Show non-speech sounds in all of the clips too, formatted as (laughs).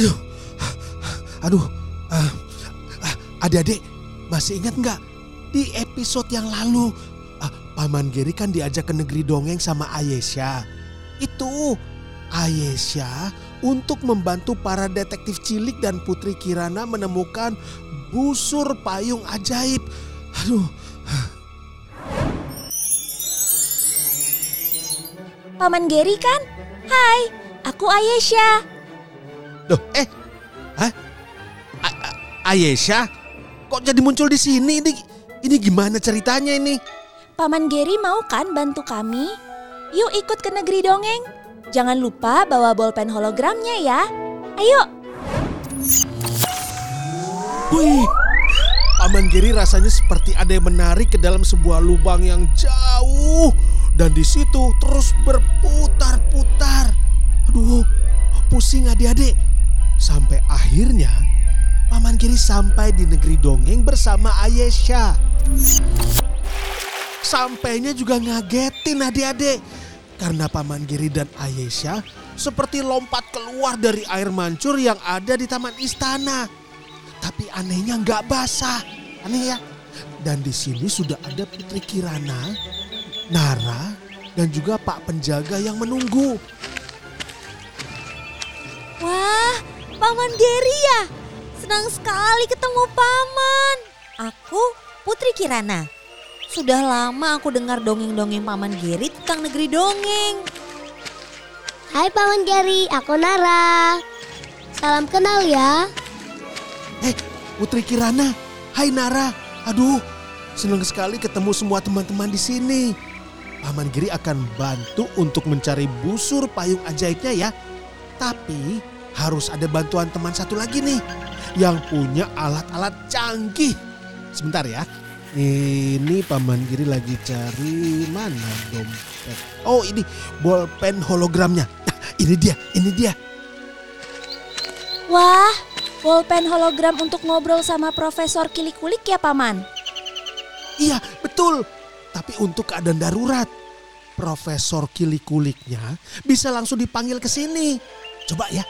Aduh, aduh, ah, ah, adik-adik masih ingat nggak di episode yang lalu ah, Paman Geri kan diajak ke negeri dongeng sama Ayesha. Itu Ayesha untuk membantu para detektif cilik dan Putri Kirana menemukan busur payung ajaib. Aduh, Paman Geri kan? Hai, aku Ayesha. Loh, eh, hah? A- A- Ayesha, kok jadi muncul di sini? Ini, ini gimana ceritanya ini? Paman Geri mau kan bantu kami? Yuk ikut ke negeri dongeng. Jangan lupa bawa bolpen hologramnya ya. Ayo, Wih, Paman Giri rasanya seperti ada yang menarik ke dalam sebuah lubang yang jauh dan di situ terus berputar-putar. Aduh, pusing adik-adik. Sampai akhirnya Paman Giri sampai di negeri dongeng bersama Ayesha. Sampainya juga ngagetin adik-adik. Karena Paman Giri dan Ayesha seperti lompat keluar dari air mancur yang ada di taman istana. Tapi anehnya nggak basah. Aneh ya. Dan di sini sudah ada Putri Kirana, Nara, dan juga Pak Penjaga yang menunggu. wah, Paman Geri ya. Senang sekali ketemu Paman. Aku Putri Kirana. Sudah lama aku dengar dongeng-dongeng Paman Geri tentang negeri dongeng. Hai Paman Gary, aku Nara. Salam kenal ya. Eh, Putri Kirana, hai Nara. Aduh, senang sekali ketemu semua teman-teman di sini. Paman Giri akan bantu untuk mencari busur payung ajaibnya ya. Tapi harus ada bantuan teman satu lagi nih yang punya alat-alat canggih. Sebentar ya. Ini Paman Giri lagi cari mana dompet. Oh ini bolpen hologramnya. Nah, ini dia, ini dia. Wah, bolpen hologram untuk ngobrol sama Profesor Kilikulik ya Paman? Iya, betul. Tapi untuk keadaan darurat, Profesor Kilikuliknya bisa langsung dipanggil ke sini. Coba ya,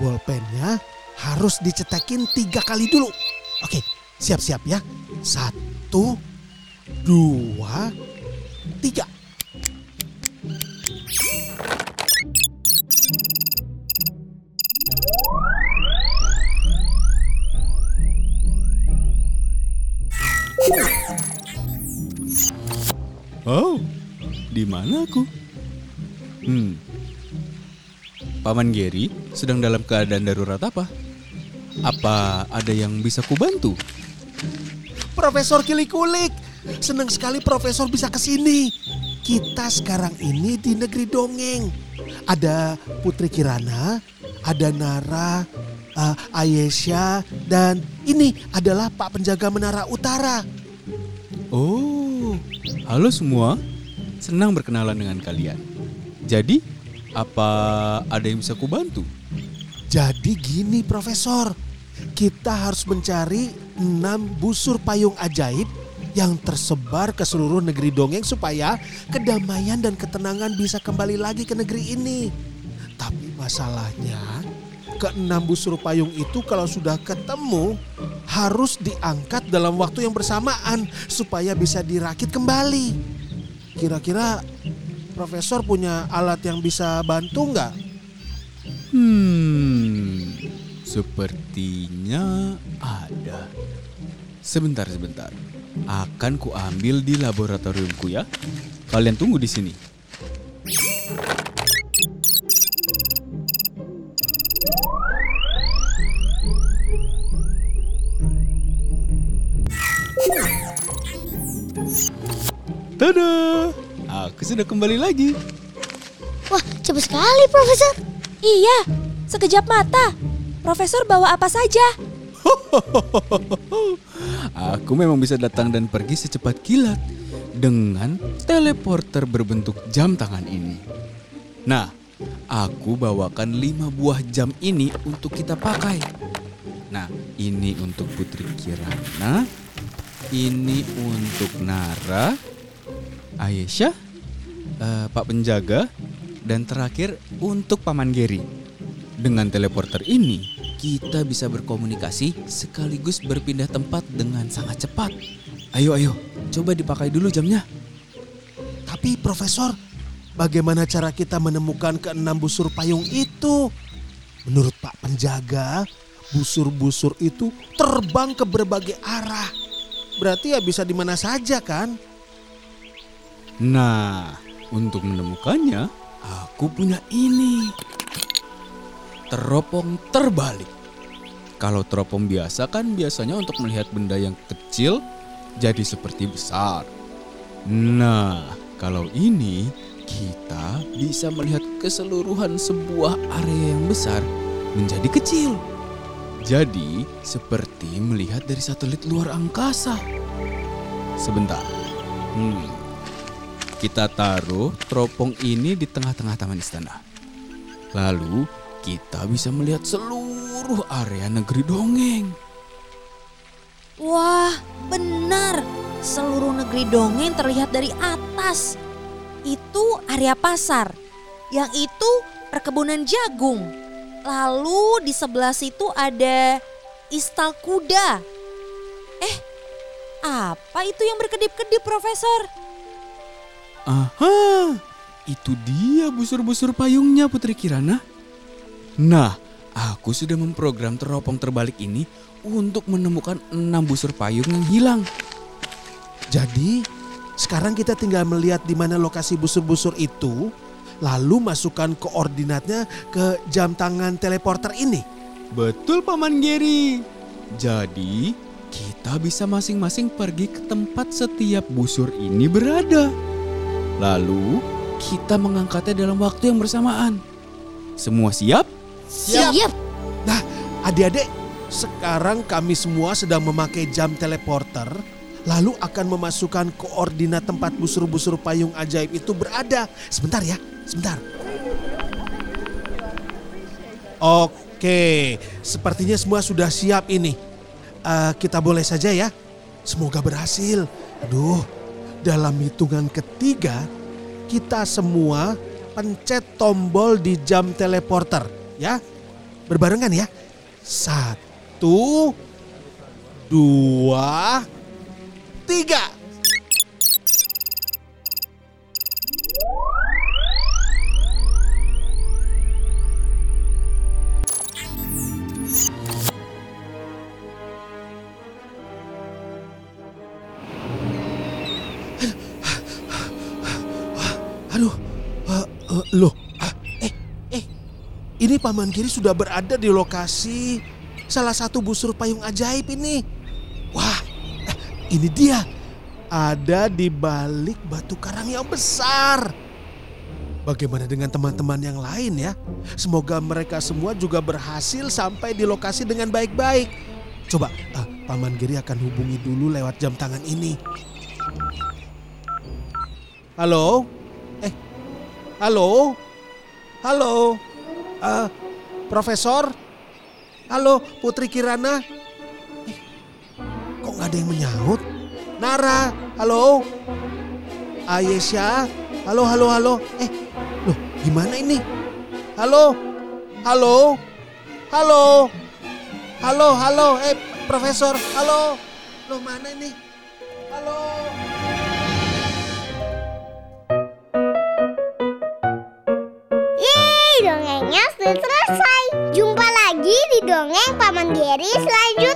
bolpennya harus dicetekin tiga kali dulu. Oke, siap-siap ya. Satu, dua, tiga. Oh, di mana aku? Hmm. Paman Geri sedang dalam keadaan darurat apa? Apa ada yang bisa kubantu? Profesor Kilikulik, senang sekali Profesor bisa ke sini. Kita sekarang ini di negeri dongeng. Ada Putri Kirana, ada Nara, uh, Ayesha, dan ini adalah Pak Penjaga Menara Utara. Oh, halo semua. Senang berkenalan dengan kalian. Jadi, apa ada yang bisa kubantu? Jadi gini Profesor, kita harus mencari enam busur payung ajaib yang tersebar ke seluruh negeri dongeng supaya kedamaian dan ketenangan bisa kembali lagi ke negeri ini. Tapi masalahnya, keenam busur payung itu kalau sudah ketemu harus diangkat dalam waktu yang bersamaan supaya bisa dirakit kembali. Kira-kira Profesor punya alat yang bisa bantu nggak? Hmm, sepertinya ada. Sebentar, sebentar. Akan kuambil di laboratoriumku ya. Kalian tunggu di sini. Tada! Aku sudah kembali lagi. Wah, cepat sekali Profesor. Iya, sekejap mata. Profesor bawa apa saja? (laughs) Aku memang bisa datang dan pergi secepat kilat dengan teleporter berbentuk jam tangan ini. Nah, aku bawakan lima buah jam ini untuk kita pakai. Nah, ini untuk Putri Kirana, ini untuk Nara, Aisyah, eh, Pak Penjaga, dan terakhir untuk Paman Geri. Dengan teleporter ini, kita bisa berkomunikasi sekaligus berpindah tempat dengan sangat cepat. Ayo, ayo, coba dipakai dulu jamnya. Tapi Profesor, bagaimana cara kita menemukan keenam busur payung itu? Menurut Pak Penjaga, busur-busur itu terbang ke berbagai arah. Berarti ya bisa di mana saja kan? Nah, untuk menemukannya, aku punya ini. Teropong terbalik. Kalau teropong biasa kan biasanya untuk melihat benda yang kecil jadi seperti besar. Nah, kalau ini kita bisa melihat keseluruhan sebuah area yang besar menjadi kecil. Jadi, seperti melihat dari satelit luar angkasa. Sebentar. Hmm. Kita taruh teropong ini di tengah-tengah taman istana. Lalu kita bisa melihat seluruh area negeri dongeng. Wah, benar. Seluruh negeri dongeng terlihat dari atas. Itu area pasar. Yang itu perkebunan jagung. Lalu di sebelah situ ada istal kuda. Eh, apa itu yang berkedip-kedip, Profesor? Aha, itu dia busur-busur payungnya Putri Kirana. Nah, aku sudah memprogram teropong terbalik ini untuk menemukan enam busur payung yang hilang. Jadi, sekarang kita tinggal melihat di mana lokasi busur-busur itu, lalu masukkan koordinatnya ke jam tangan teleporter ini. Betul Paman Geri. Jadi, kita bisa masing-masing pergi ke tempat setiap busur ini berada. Lalu, kita mengangkatnya dalam waktu yang bersamaan. Semua siap? Siap. Nah, adik-adik, sekarang kami semua sedang memakai jam teleporter, lalu akan memasukkan koordinat tempat busur-busur payung ajaib itu berada. Sebentar ya, sebentar. Oke, sepertinya semua sudah siap ini. Eh, kita boleh saja ya. Semoga berhasil. Aduh, dalam hitungan ketiga, kita semua pencet tombol di jam teleporter ya. Berbarengan ya. Satu, dua, tiga. Eh, loh, ah, eh, eh, ini Paman Kiri sudah berada di lokasi salah satu busur payung ajaib ini. Wah, eh, ini dia, ada di balik batu karang yang besar. Bagaimana dengan teman-teman yang lain ya? Semoga mereka semua juga berhasil sampai di lokasi dengan baik-baik. Coba, eh, Paman Giri akan hubungi dulu lewat jam tangan ini. Halo? Halo? Halo? Eh, Profesor? Halo, Putri Kirana? Eh, kok nggak ada yang menyaut? Nara, halo? Ayesha? Halo, halo, halo? Eh, loh gimana ini? Halo? Halo? Halo? Halo, halo, eh Profesor, halo? Loh mana ini? Halo? Geri selanjutnya.